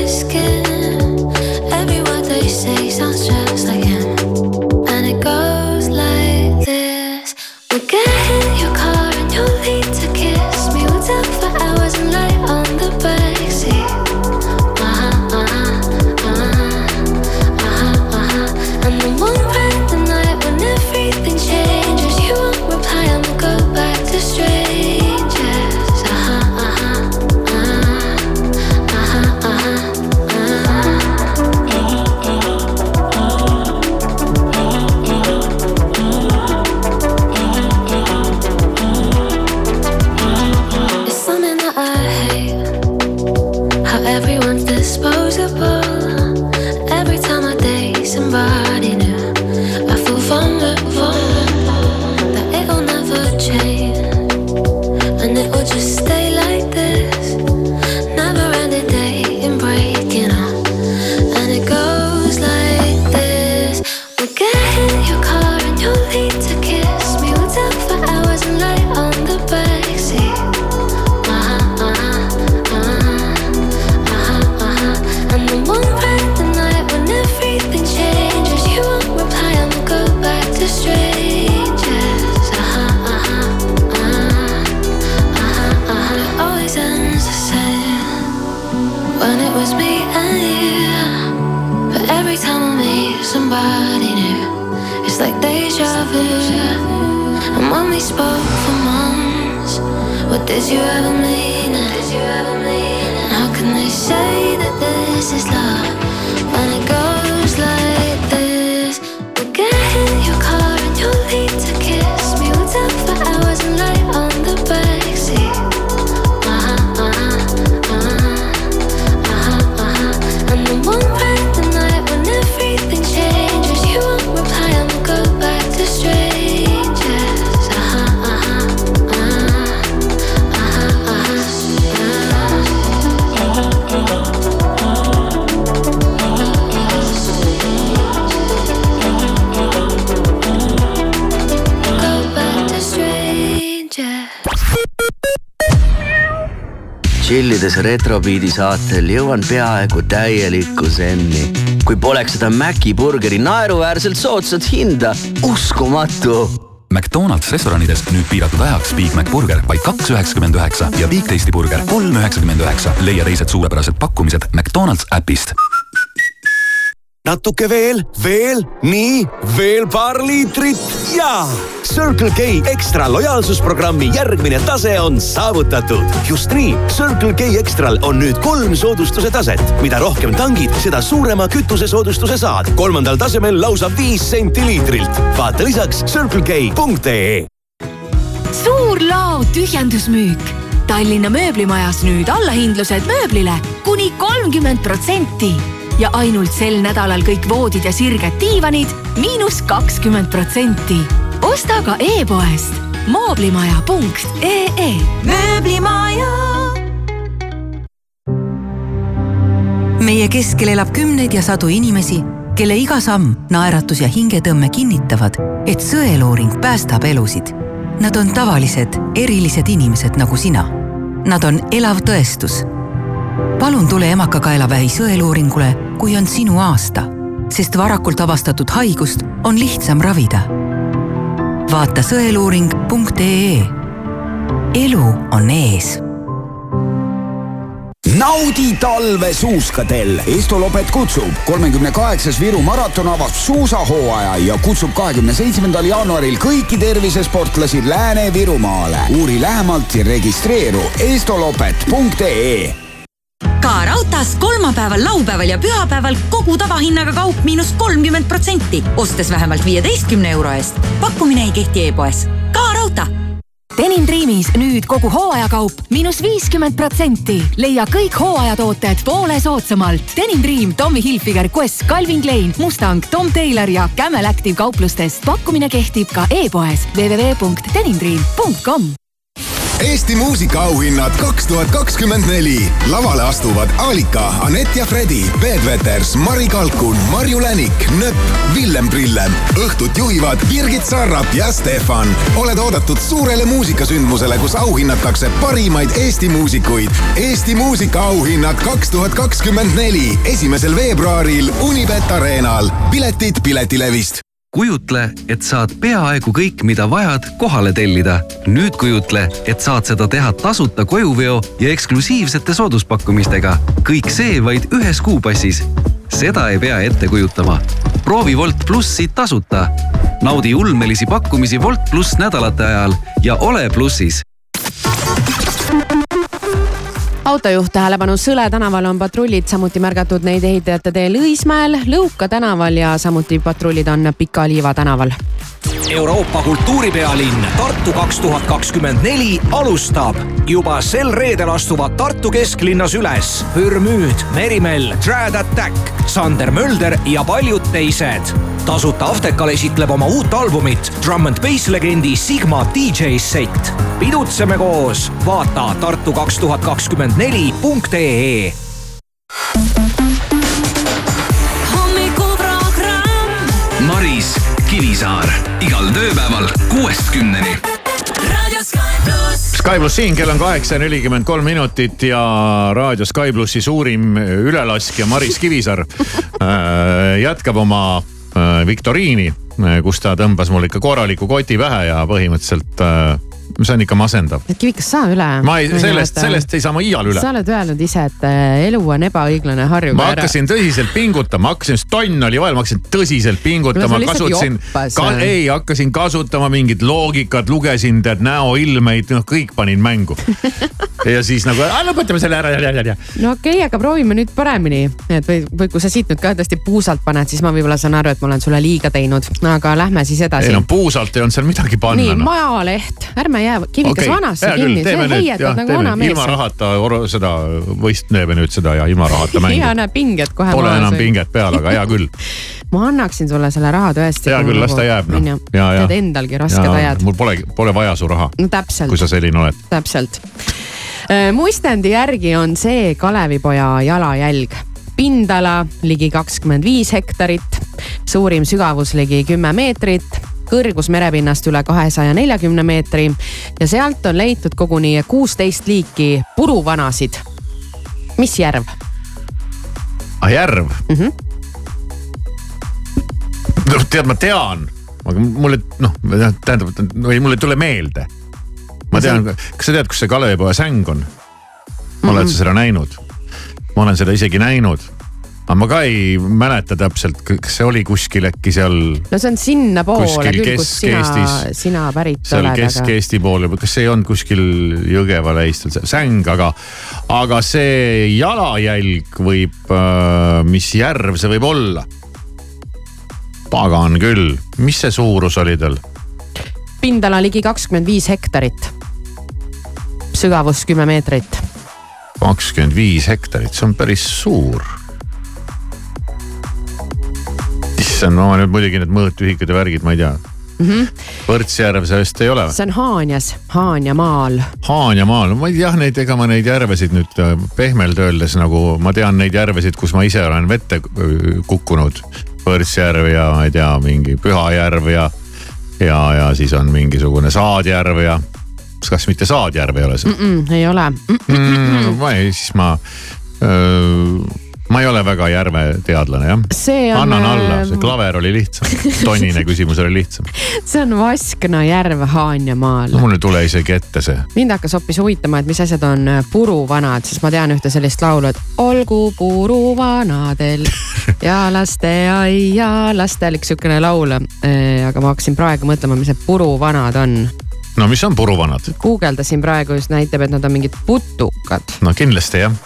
tšillides retrobiidi saatel jõuan peaaegu täielikku zenni. kui poleks seda Maci burgeri naeruväärselt soodsat hinda, uskumatu McDonalds restoranides nüüd piiratud ajaks Big Mac burger vaid kaks üheksakümmend üheksa ja Big Tasty burger kolm üheksakümmend üheksa. leia teised suurepärased pakkumised McDonalds äpist natuke veel, veel, nii, veel paar liitrit ja Circle K ekstra lojaalsusprogrammi järgmine tase on saavutatud. just nii, Circle K Extral on nüüd kolm soodustuse taset. mida rohkem tangid, seda suurema kütusesoodustuse saad. kolmandal tasemel lausa viis senti liitrilt. vaata lisaks circlek.ee suur lao tühjendusmüük. Tallinna mööblimajas nüüd allahindlused mööblile kuni kolmkümmend protsenti ja ainult sel nädalal kõik voodid ja sirged diivanid miinus kakskümmend protsenti. osta ka e-poest mooblimaja.ee. mööblimaja. meie keskel elab kümneid ja sadu inimesi, kelle iga samm, naeratus ja hingetõmme kinnitavad, et sõeluuring päästab elusid. Nad on tavalised, erilised inimesed nagu sina. Nad on elav tõestus. Palun tule emakakaelavähi sõeluuringule, kui on sinu aasta, sest varakult avastatud haigust on lihtsam ravida. vaata sõeluuring.ee. elu on ees naudi talve suuskadel. Estolopet kutsub. kolmekümne kaheksas Viru maraton avab suusahooaja ja kutsub kahekümne seitsmendal jaanuaril kõiki tervisesportlasi Lääne-Virumaale. uuri lähemalt ja registreeru estolopet.ee ka raudtees kolmapäeval, laupäeval ja pühapäeval kogu tavahinnaga kaup miinus kolmkümmend protsenti, ostes vähemalt viieteistkümne euro eest. pakkumine ei kehti e-poes. ka raudtee Denim Dreamis nüüd kogu hooajakaup miinus viiskümmend protsenti. leia kõik hooajatooted poole soodsamalt. Denim Dream, Tommy Hilfiger, Quest, Calvin Klein, Mustang, Tom Taylor ja Camel Active kauplustest. pakkumine kehtib ka e-poes www.denimdream.com Eesti muusikaauhinnad kaks tuhat kakskümmend neli. lavale astuvad Alika, Anett ja Fredi, Peet Veters, Mari Kalkun, Marju Länik, Nööp, Villem Trillem. õhtut juhivad Birgit Sarrap ja Stefan. oled oodatud suurele muusikasündmusele, kus auhinnatakse parimaid Eesti muusikuid. Eesti muusikaauhinnad kaks tuhat kakskümmend neli, esimesel veebruaril Unibet Arenal. piletid Piletilevist kujutle, et saad peaaegu kõik, mida vajad, kohale tellida. nüüd kujutle, et saad seda teha tasuta kojuveo ja eksklusiivsete sooduspakkumistega. kõik see vaid ühes kuupassis. seda ei pea ette kujutama. proovi Wolt plussi tasuta. naudi ulmelisi pakkumisi Wolt pluss nädalate ajal ja ole plussis autojuht tähelepanu, Sõle tänaval on patrullid, samuti märgatud neid ehitajate teel Õismäel, Lõuka tänaval ja samuti patrullid on Pika-Liiva tänaval. Euroopa kultuuripealinn Tartu kaks tuhat kakskümmend neli alustab. juba sel reedel astuvad Tartu kesklinnas üles Pürmüüd, Merimell, Trad Attack, Sander Mölder ja paljud teised. tasuta Aftekal esitleb oma uut albumit Drum and Bass legendi Sigma DJ set. pidutseme koos, vaata Tartu kaks tuhat kakskümmend neli punkt ee Kivisaar igal tööpäeval kuuest kümneni. raadio Sky pluss. Siin, kell on kaheksa nelikümmend kolm minutit ja raadio Sky plussi suurim ülelaskja Maris Kivisaar äh, jätkab oma äh, viktoriini, kus ta tõmbas mul ikka korraliku koti pähe ja põhimõtteliselt äh, see on ikka masendav. Kivikas, saa üle. ma ei, sellest, sellest ei saa ma iial üle sa. oled öelnud ise, et äh, elu on ebaõiglane, harjuge ma ära. hakkasin tõsiselt pingutama, hakkasin, tonn oli vaja, ma hakkasin tõsiselt pingutama, No kasutasin ka,, ei hakkasin kasutama mingit loogikat, lugesin tead näoilmeid, noh kõik panin mängu. ja siis nagu lõpetame selle ära, ära, ära. no okei okay,, aga proovime nüüd paremini, et või, või kui sa siit nüüd ka tõesti puusalt paned, siis ma võib-olla saan aru, et ma olen sulle liiga teinud, aga lähme siis edasi ei no. puusalt ei olnud seal midagi panna nii, noh. Majaleht, ärme jää Kivikas Okei, vanasse hea kinni, heietad jah, nagu vana mees ilma. rahata seda võist teeme nüüd seda ja ilma rahata mängu. näe pinged kohe Pole enam või? pinget peal, aga hea küll. ma annaksin sulle selle raha tõesti. hea küll, las ta jääb noh. tead endalgi rasked ajad. mul pole, pole vaja su raha, no täpselt kui, sa selline oled. täpselt. muistendi järgi on see Kalevipoja jalajälg. pindala ligi kakskümmend viis hektarit, suurim sügavus ligi kümme meetrit, kõrgus merepinnast üle kahesaja neljakümne meetri ja sealt on leitud koguni kuusteist liiki puruvanasid. mis järv? ah järv mm? -hmm. no tead, ma tean, aga mulle noh, tähendab, või mulle ei tule meelde. ma tean, kas sa tead, kus see Kalevipoja säng on? oled Mhm. sa seda näinud? ma olen seda isegi näinud. Aga ma ka ei mäleta täpselt, kas see oli kuskil äkki seal, no see on sinnapoole küll, kus sina sina pärit seal oled, aga Kesk-Eesti pool, kas see ei olnud kuskil Jõgeva lähistel see säng, aga, aga see jalajälg võib, mis järv see võib olla? pagan küll, mis see suurus oli tal? pindala ligi kakskümmend viis hektarit. sügavus kümme meetrit. kakskümmend viis hektarit, see on päris suur. issand, no nüüd muidugi need mõõtühikud ja värgid, ma ei tea. Võrtsjärv see vist ei ole see on Haanjas, Haanjamaal. Haanjamaal, ma ei jah, neid, ega ma neid järvesid nüüd äh, pehmelt öeldes nagu ma tean neid järvesid, kus ma ise olen vette äh, kukkunud. Võrtsjärv ja ma ei tea, mingi Pühajärv ja, ja, ja siis on mingisugune Saadjärv ja kas mitte Saadjärv ei ole see Mm -mm, ei ole mm. mm,? ma ei, siis ma, ma ei ole väga järveteadlane jah. see on. annan alla, see klaver oli lihtsam, tonnine küsimus oli lihtsam. see on Vaskna järv Haanjamaal no mul ei tule isegi ette see. mind hakkas hoopis huvitama, et mis asjad on äh, puruvanad, sest ma tean ühte sellist laulu, et olgu puruvanadel ja lasteaia lastel, üks sihukene laul. aga ma hakkasin praegu mõtlema, mis need puruvanad on. no mis on puruvanad? guugeldasin praegu just näitab, et nad on mingid putukad. no kindlasti jah.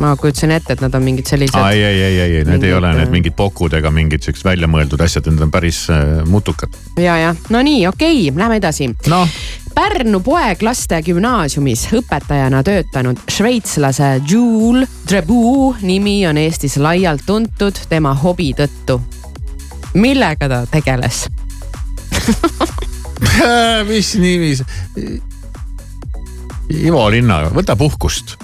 ma, kujutasin ette, et nad on mingid sellised. ei, ei, ei, ei, ei, need ei Mingid, ole need äh, mingid pokud ega mingid siuksed väljamõeldud asjad, need on päris äh, mutukad. ja, ja no nii, okei okay,, lähme edasi no.. Pärnu poeglaste gümnaasiumis õpetajana töötanud šveitslase Jules Drebu nimi on Eestis laialt tuntud tema hobi tõttu. millega ta tegeles? mis nimi see? Ivo Linna, võta puhkust.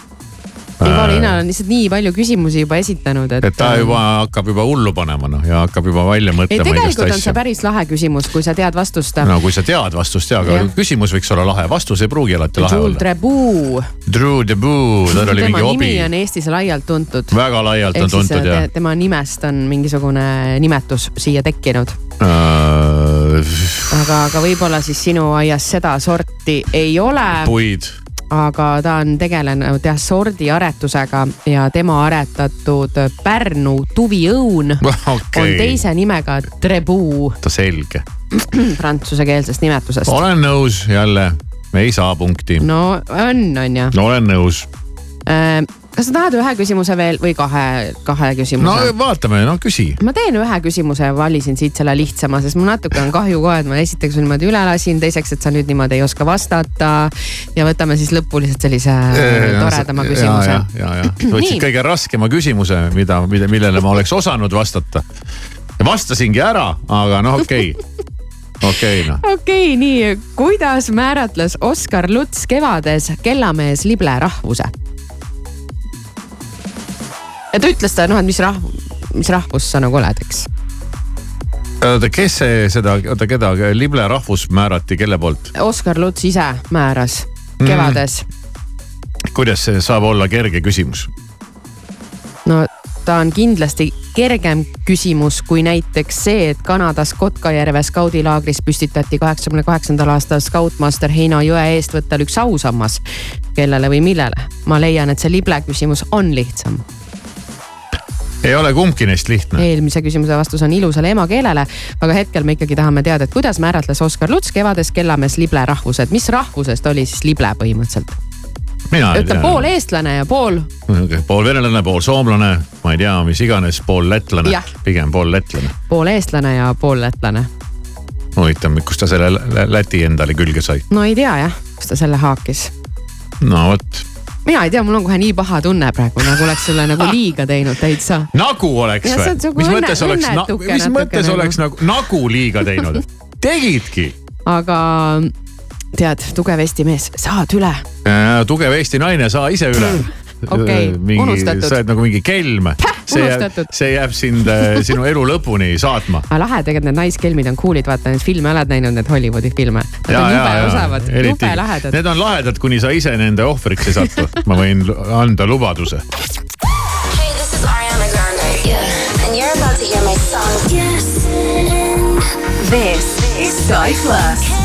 Ivo Linnal on lihtsalt nii palju küsimusi juba esitanud, et. et ta juba hakkab juba hullu panema noh ja hakkab juba välja ei, mõtlema igast tegelikult on see päris lahe küsimus, kui sa tead vastust. no kui sa tead vastust ja, aga Jah. küsimus võiks olla lahe, vastus ei pruugi alati lahe Jules olla. Drebu, Drew Deboo, tal oli mingi hobi nimi, on Eestis laialt tuntud. väga laialt on tuntud ja te,. tema nimest on mingisugune nimetus siia tekkinud, Äh, aga, aga võib-olla siis sinu aias seda sorti ei ole, puid, aga ta on tegelenud jah sordiaretusega ja tema aretatud Pärnu tuviõun on okei, teise nimega Drebu ta selge. prantsusekeelsest nimetusest. olen nõus jälle, ei saa punkti. no on, on ju. olen nõus. Kas sa tahad ühe küsimuse veel või kahe, kahe no küsimuse? vaatame, no küsi. ma teen ühe küsimuse ja valisin siit selle lihtsama, sest mul natuke on kahju ka, et ma esiteks niimoodi üle lasin, teiseks, et sa nüüd niimoodi ei oska vastata. ja võtame siis lõppu lihtsalt sellise toredama küsimuse ja,. ja, ja võtsid Nii. kõige raskema küsimuse, mida, mida, millele ma oleks osanud vastata. ja vastasingi ära, aga noh, okei okay., okei okay, noh. okei okay,, nii, kuidas määratles Oskar Luts kevades kellamees lible rahvuse? Ja ta ütles ta noh, et mis rahv-, mis rahvust sa nagu oled, eks. oota, kes see seda, oota keda, lible rahvus määrati kelle poolt? Oskar Luts ise määras kevades mm., kuidas see saab olla kerge küsimus? no ta on kindlasti kergem küsimus kui näiteks see, et Kanadas Kotkajärve skaudilaagris püstitati kaheksakümne kaheksandal aastal skautmaster Heino Jõe eestvõttel üks ausammas. kellele või millele? ma leian, et see lible küsimus on lihtsam. Ei ole kumbki neist lihtne. eelmise küsimuse vastus on ilusale emakeelele, aga hetkel me ikkagi tahame teada, et kuidas määratles Oskar Luts kevades kellamees lible rahvused, mis rahvusest oli siis lible põhimõtteliselt? mina ei tea. pool eestlane ja pool, pool venelane, pool soomlane, ma ei tea, mis iganes, pool lätlane pigem pool lätlane. pool eestlane ja pool lätlane. huvitav, kust ta selle lä- Läti endale külge sai. no ei tea jah, kus ta selle haakis no vot, mina ei tea, mul on kohe nii paha tunne praegu, nagu oleks sulle nagu liiga teinud täitsa. nagu oleks või? mis õnne- mõttes oleks, õnnetuke mis natuke mõttes nagu. oleks nagu, nagu liiga teinud? tegidki. aga tead, tugev Eesti mees, saad üle. tugev Eesti naine, saa ise üle. Okei, mingi, unustatud. sa oled nagu mingi kelm. see jääb see jääb sind äh, sinu elu lõpuni saatma. aga lahe, tegelikult need naiskelmid on cool'id, vaata neid filme oled näinud, need Hollywoodi filme. Nad on jube osavad, jube lahedad. Need on lahedad, kuni sa ise nende ohvriks ei satu. ma võin anda lubaduse. Hey, this is Ariana Grande. Yeah. And you're about to hear my song. Yes. This is Sky Plus.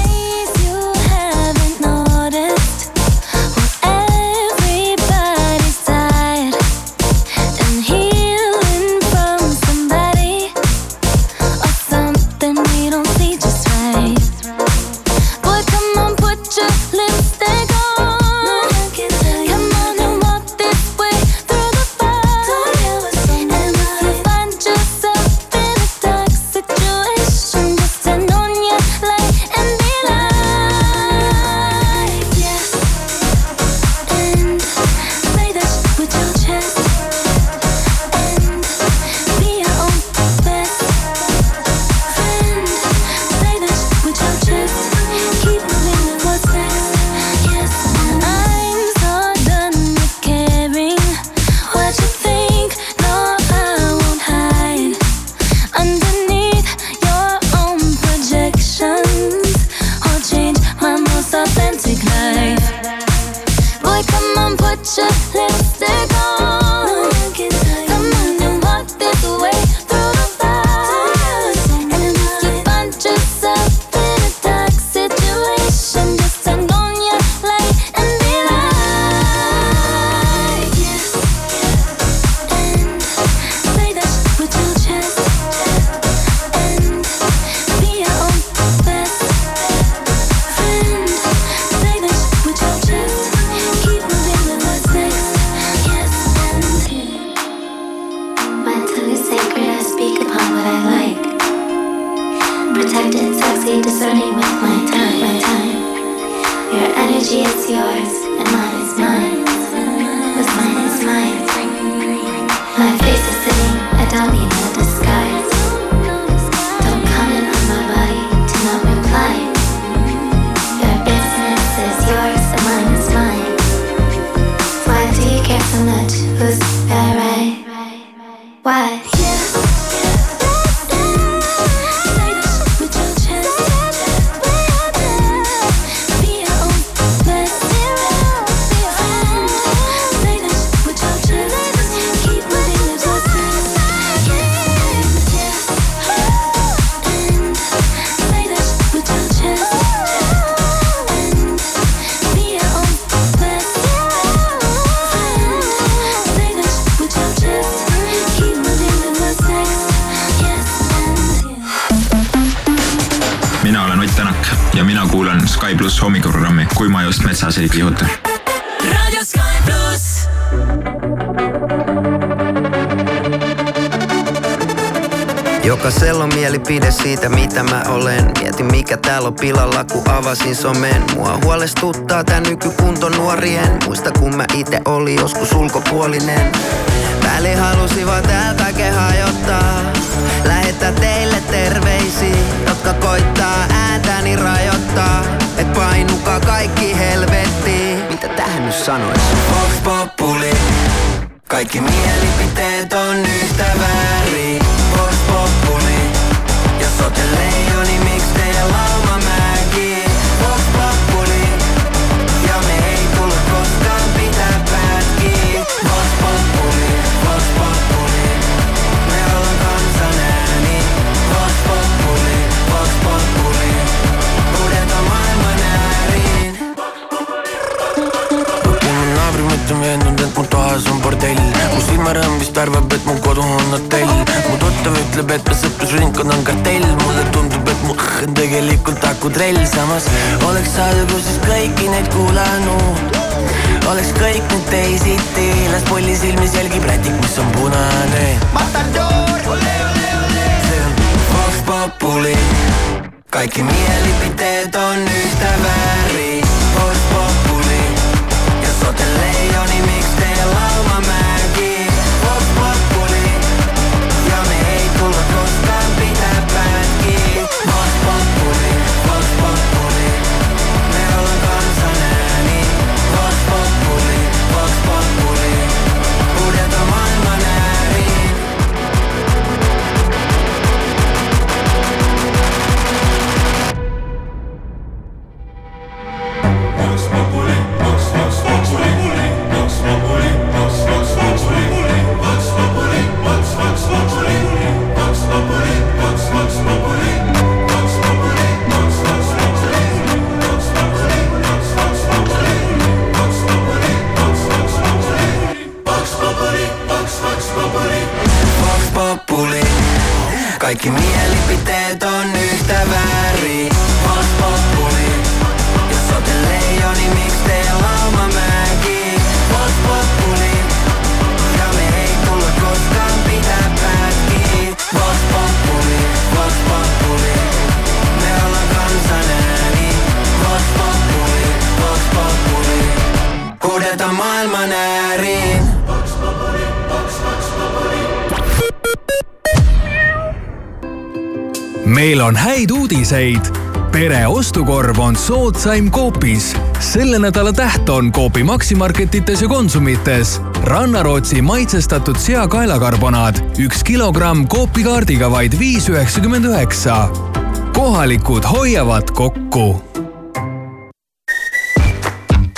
Jokaisella on mielipide siitä mitä mä olen. Mietin mikä täällä on pilalla kun avasin somen. Mua huolestuttaa tää nykykunto nuorien. Muista kun mä ite oli joskus ulkopuolinen. Väli halusi vaan tää kaiken hajottaa. Lähettää teille terveisiä Jotka koittaa ääntäni rajoittaa. Et painukaa kaikki helvettiin. Mitä tähän nyt sanois? Vox Kaikki mielipiteet on yhtä väärin Jos ootte leijoni, miksi teidän lauma mäki Vox Populi Ja me ei tulla koskaan pitää pätkiä Vox Populi, Vox Populi Me ollaan kansan ääni Vox Populi, Vox Populi Huudetaan maailman ääriin mu naabri mõte on veendunud, et mu toas on bordell mu silmarõõm vist arvab, et mu kodu on hotell. Mu tuttav ütleb, et me sõprusringkond on kartell. Mulle tundub, et mu õhk on tegelikult akutrell samas oleks alguses kõiki neid kuulanud. Oleks kõik nüüd teisiti. Las polli silmis jälgib rätik, mis on punane. See on Vox Populi. Kaikki mielipiteet on yhtä väärin Vox Populi. Jos ootte leijoni, miksi teidän lauma on häid uudiseid. pere ostukorv on soodsaim Coopis. selle nädala täht on Coopi Maximarketites ja Konsumites. rannarootsi maitsestatud seakaelakarbonaad, üks kilogramm Coopi kaardiga vaid viis üheksakümmend üheksa. kohalikud hoiavad kokku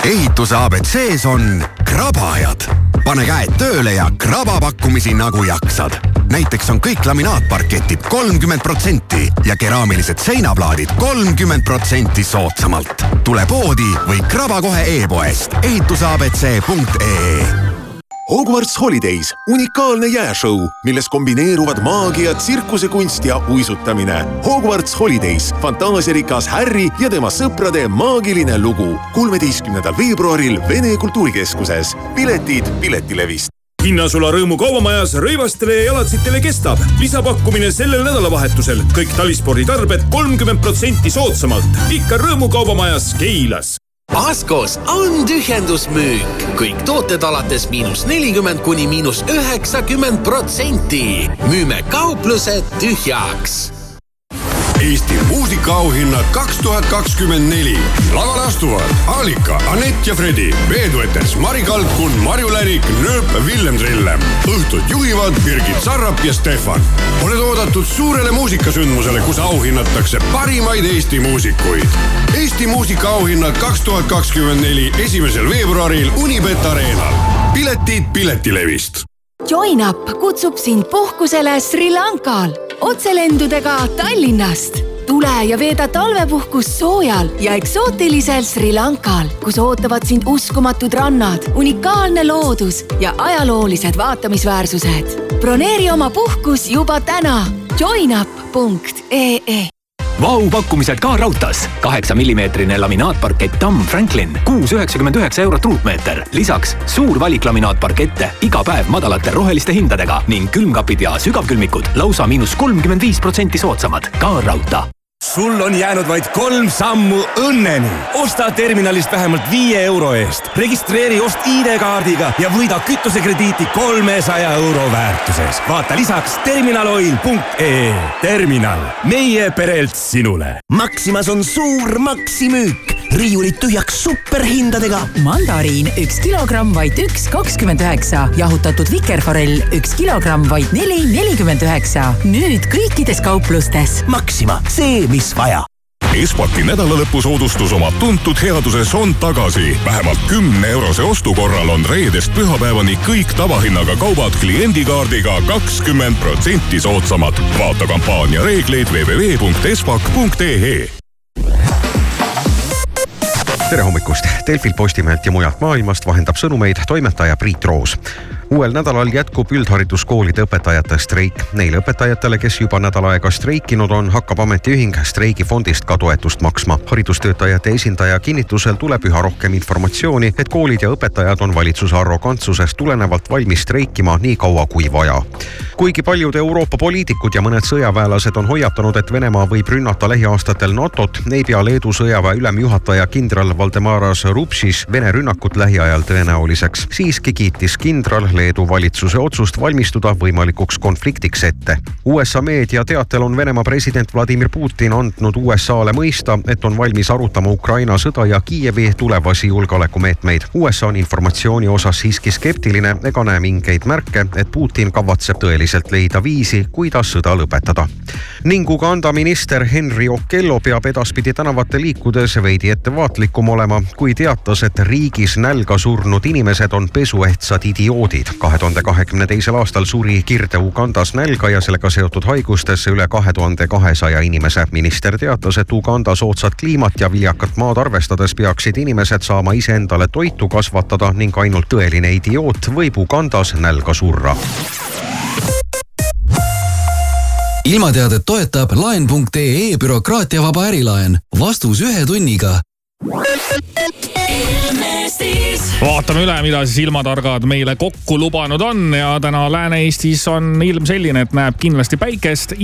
ehituse abc-s on krabajad. pane käed tööle ja kraba pakkumisi nagu jaksad. Näiteks on kõik laminaatparketid kolmkümmend protsenti ja keraamilised seinaplaadid kolmkümmend protsenti soodsamalt. tule poodi või kraba kohe e-poest ehituseabc.ee Hogwarts Holidays, unikaalne jääšõu, milles kombineeruvad maagia, tsirkusekunst ja uisutamine. Hogwarts Holidays, fantaasiarikas Harry ja tema sõprade maagiline lugu. kolmeteistkümnendal veebruaril Vene Kultuurikeskuses. piletid Piletilevist hinnasula Rõõmu kaubamajas rõivastele ja jalatsitele kestab. lisapakkumine sellel nädalavahetusel, kõik talisporditarbed kolmkümmend protsenti soodsamalt. ikka Rõõmu kaubamajas Keilas. Askos on tühjendusmüük, kõik tooted alates miinus nelikümmend kuni miinus üheksakümmend protsenti. müüme kauplused tühjaks Eesti muusikaauhinnad kaks tuhat kakskümmend neli. lavale astuvad Alika, Anett ja Fredi, veeduetes Mari Kalkun, Marju Lärik, Nööp, Villem Trillem. õhtut juhivad Birgit Sarrap ja Stefan. oled oodatud suurele muusikasündmusele, kus auhinnatakse parimaid Eesti muusikuid. Eesti muusikaauhinnad kaks tuhat kakskümmend neli, esimesel veebruaril Unibet Arenal. piletid Piletilevist JoinUp kutsub sind puhkusele Sri Lankal otselendudega Tallinnast. tule ja veeda talvepuhkust soojal ja eksootilisel Sri Lankal, kus ootavad sind uskumatud rannad, unikaalne loodus ja ajaloolised vaatamisväärsused. broneeri oma puhkus juba täna joinup.ee Vau pakkumised ka raudtees. kaheksa millimeetrine laminaatparkett Tamm Franklin, kuus üheksakümmend üheksa eurot ruutmeeter. lisaks suur valik laminaatparkette iga päev madalate roheliste hindadega ning külmkapid ja sügavkülmikud lausa miinus kolmkümmend viis protsenti soodsamad. ka raudtee sul on jäänud vaid kolm sammu õnneni. osta terminalist vähemalt viie euro eest, registreeri ost ID-kaardiga ja võida kütusekrediiti kolmesaja euro väärtuses. vaata lisaks terminaloil.ee. terminal, meie perelt sinule. Maximas on suur maksimüük, riiulid tühjaks superhindadega. mandariin üks kilogramm vaid üks kakskümmend üheksa, jahutatud vikerforell üks kilogramm vaid neli nelikümmend üheksa. nüüd kõikides kauplustes. Maxima, see, mis vaja Espaki nädalalõpusoodustus oma tuntud headuses on tagasi. vähemalt kümne eurose ostu korral on reedest pühapäevani kõik tavahinnaga kaubad kliendikaardiga kakskümmend protsenti soodsamad. vaata kampaania reegleid www.espak.ee tere hommikust, Delfilt, Postimehelt ja mujalt maailmast vahendab sõnumeid toimetaja Priit Roos uuel nädalal jätkub üldhariduskoolide õpetajate streik. Neile õpetajatele, kes juba nädal aega streikinud on, hakkab ametiühing streigifondist ka toetust maksma. haridustöötajate esindaja kinnitusel tuleb üha rohkem informatsiooni, et koolid ja õpetajad on valitsuse arrogantsusest tulenevalt valmis streikima nii kaua kui vaja. kuigi paljud Euroopa poliitikud ja mõned sõjaväelased on hoiatanud, et Venemaa võib rünnata lähiaastatel NATO-t, ei pea Leedu sõjaväe ülemjuhataja kindral Valdemaras Rupšis Vene rünnakut lähiajal tõenäoliseks. siiski kiitis kindral Leedu valitsuse otsust valmistuda võimalikuks konfliktiks ette. USA meedia teatel on Venemaa president Vladimir Putin andnud USA-le mõista, et on valmis arutama Ukraina sõda ja Kiievi tulevasi julgeolekumeetmeid. USA on informatsiooni osas siiski skeptiline ega näe mingeid märke, et Putin kavatseb tõeliselt leida viisi, kuidas sõda lõpetada. ning Uganda minister Henry Okello peab edaspidi tänavatel liikudes veidi ettevaatlikum olema, kui teatas, et riigis nälga surnud inimesed on pesuehtsad idioodid. Kahe tuhande kahekümne teisel aastal suri Kirde-Ugandas nälga ja sellega seotud haigustesse üle kahe tuhande kahesaja inimese. minister teatas, et Uganda soodsat kliimat ja viljakat maad arvestades peaksid inimesed saama iseendale toitu kasvatada ning ainult tõeline idioot võib Ugandas nälga surra ilmateadet toetab laen.ee bürokraatiavaba ärilaen. vastus ühe tunniga vaatame üle, mida siis ilmatargad meile kokku lubanud on ja täna Lääne-Eestis on ilm selline, et näeb kindlasti päikest.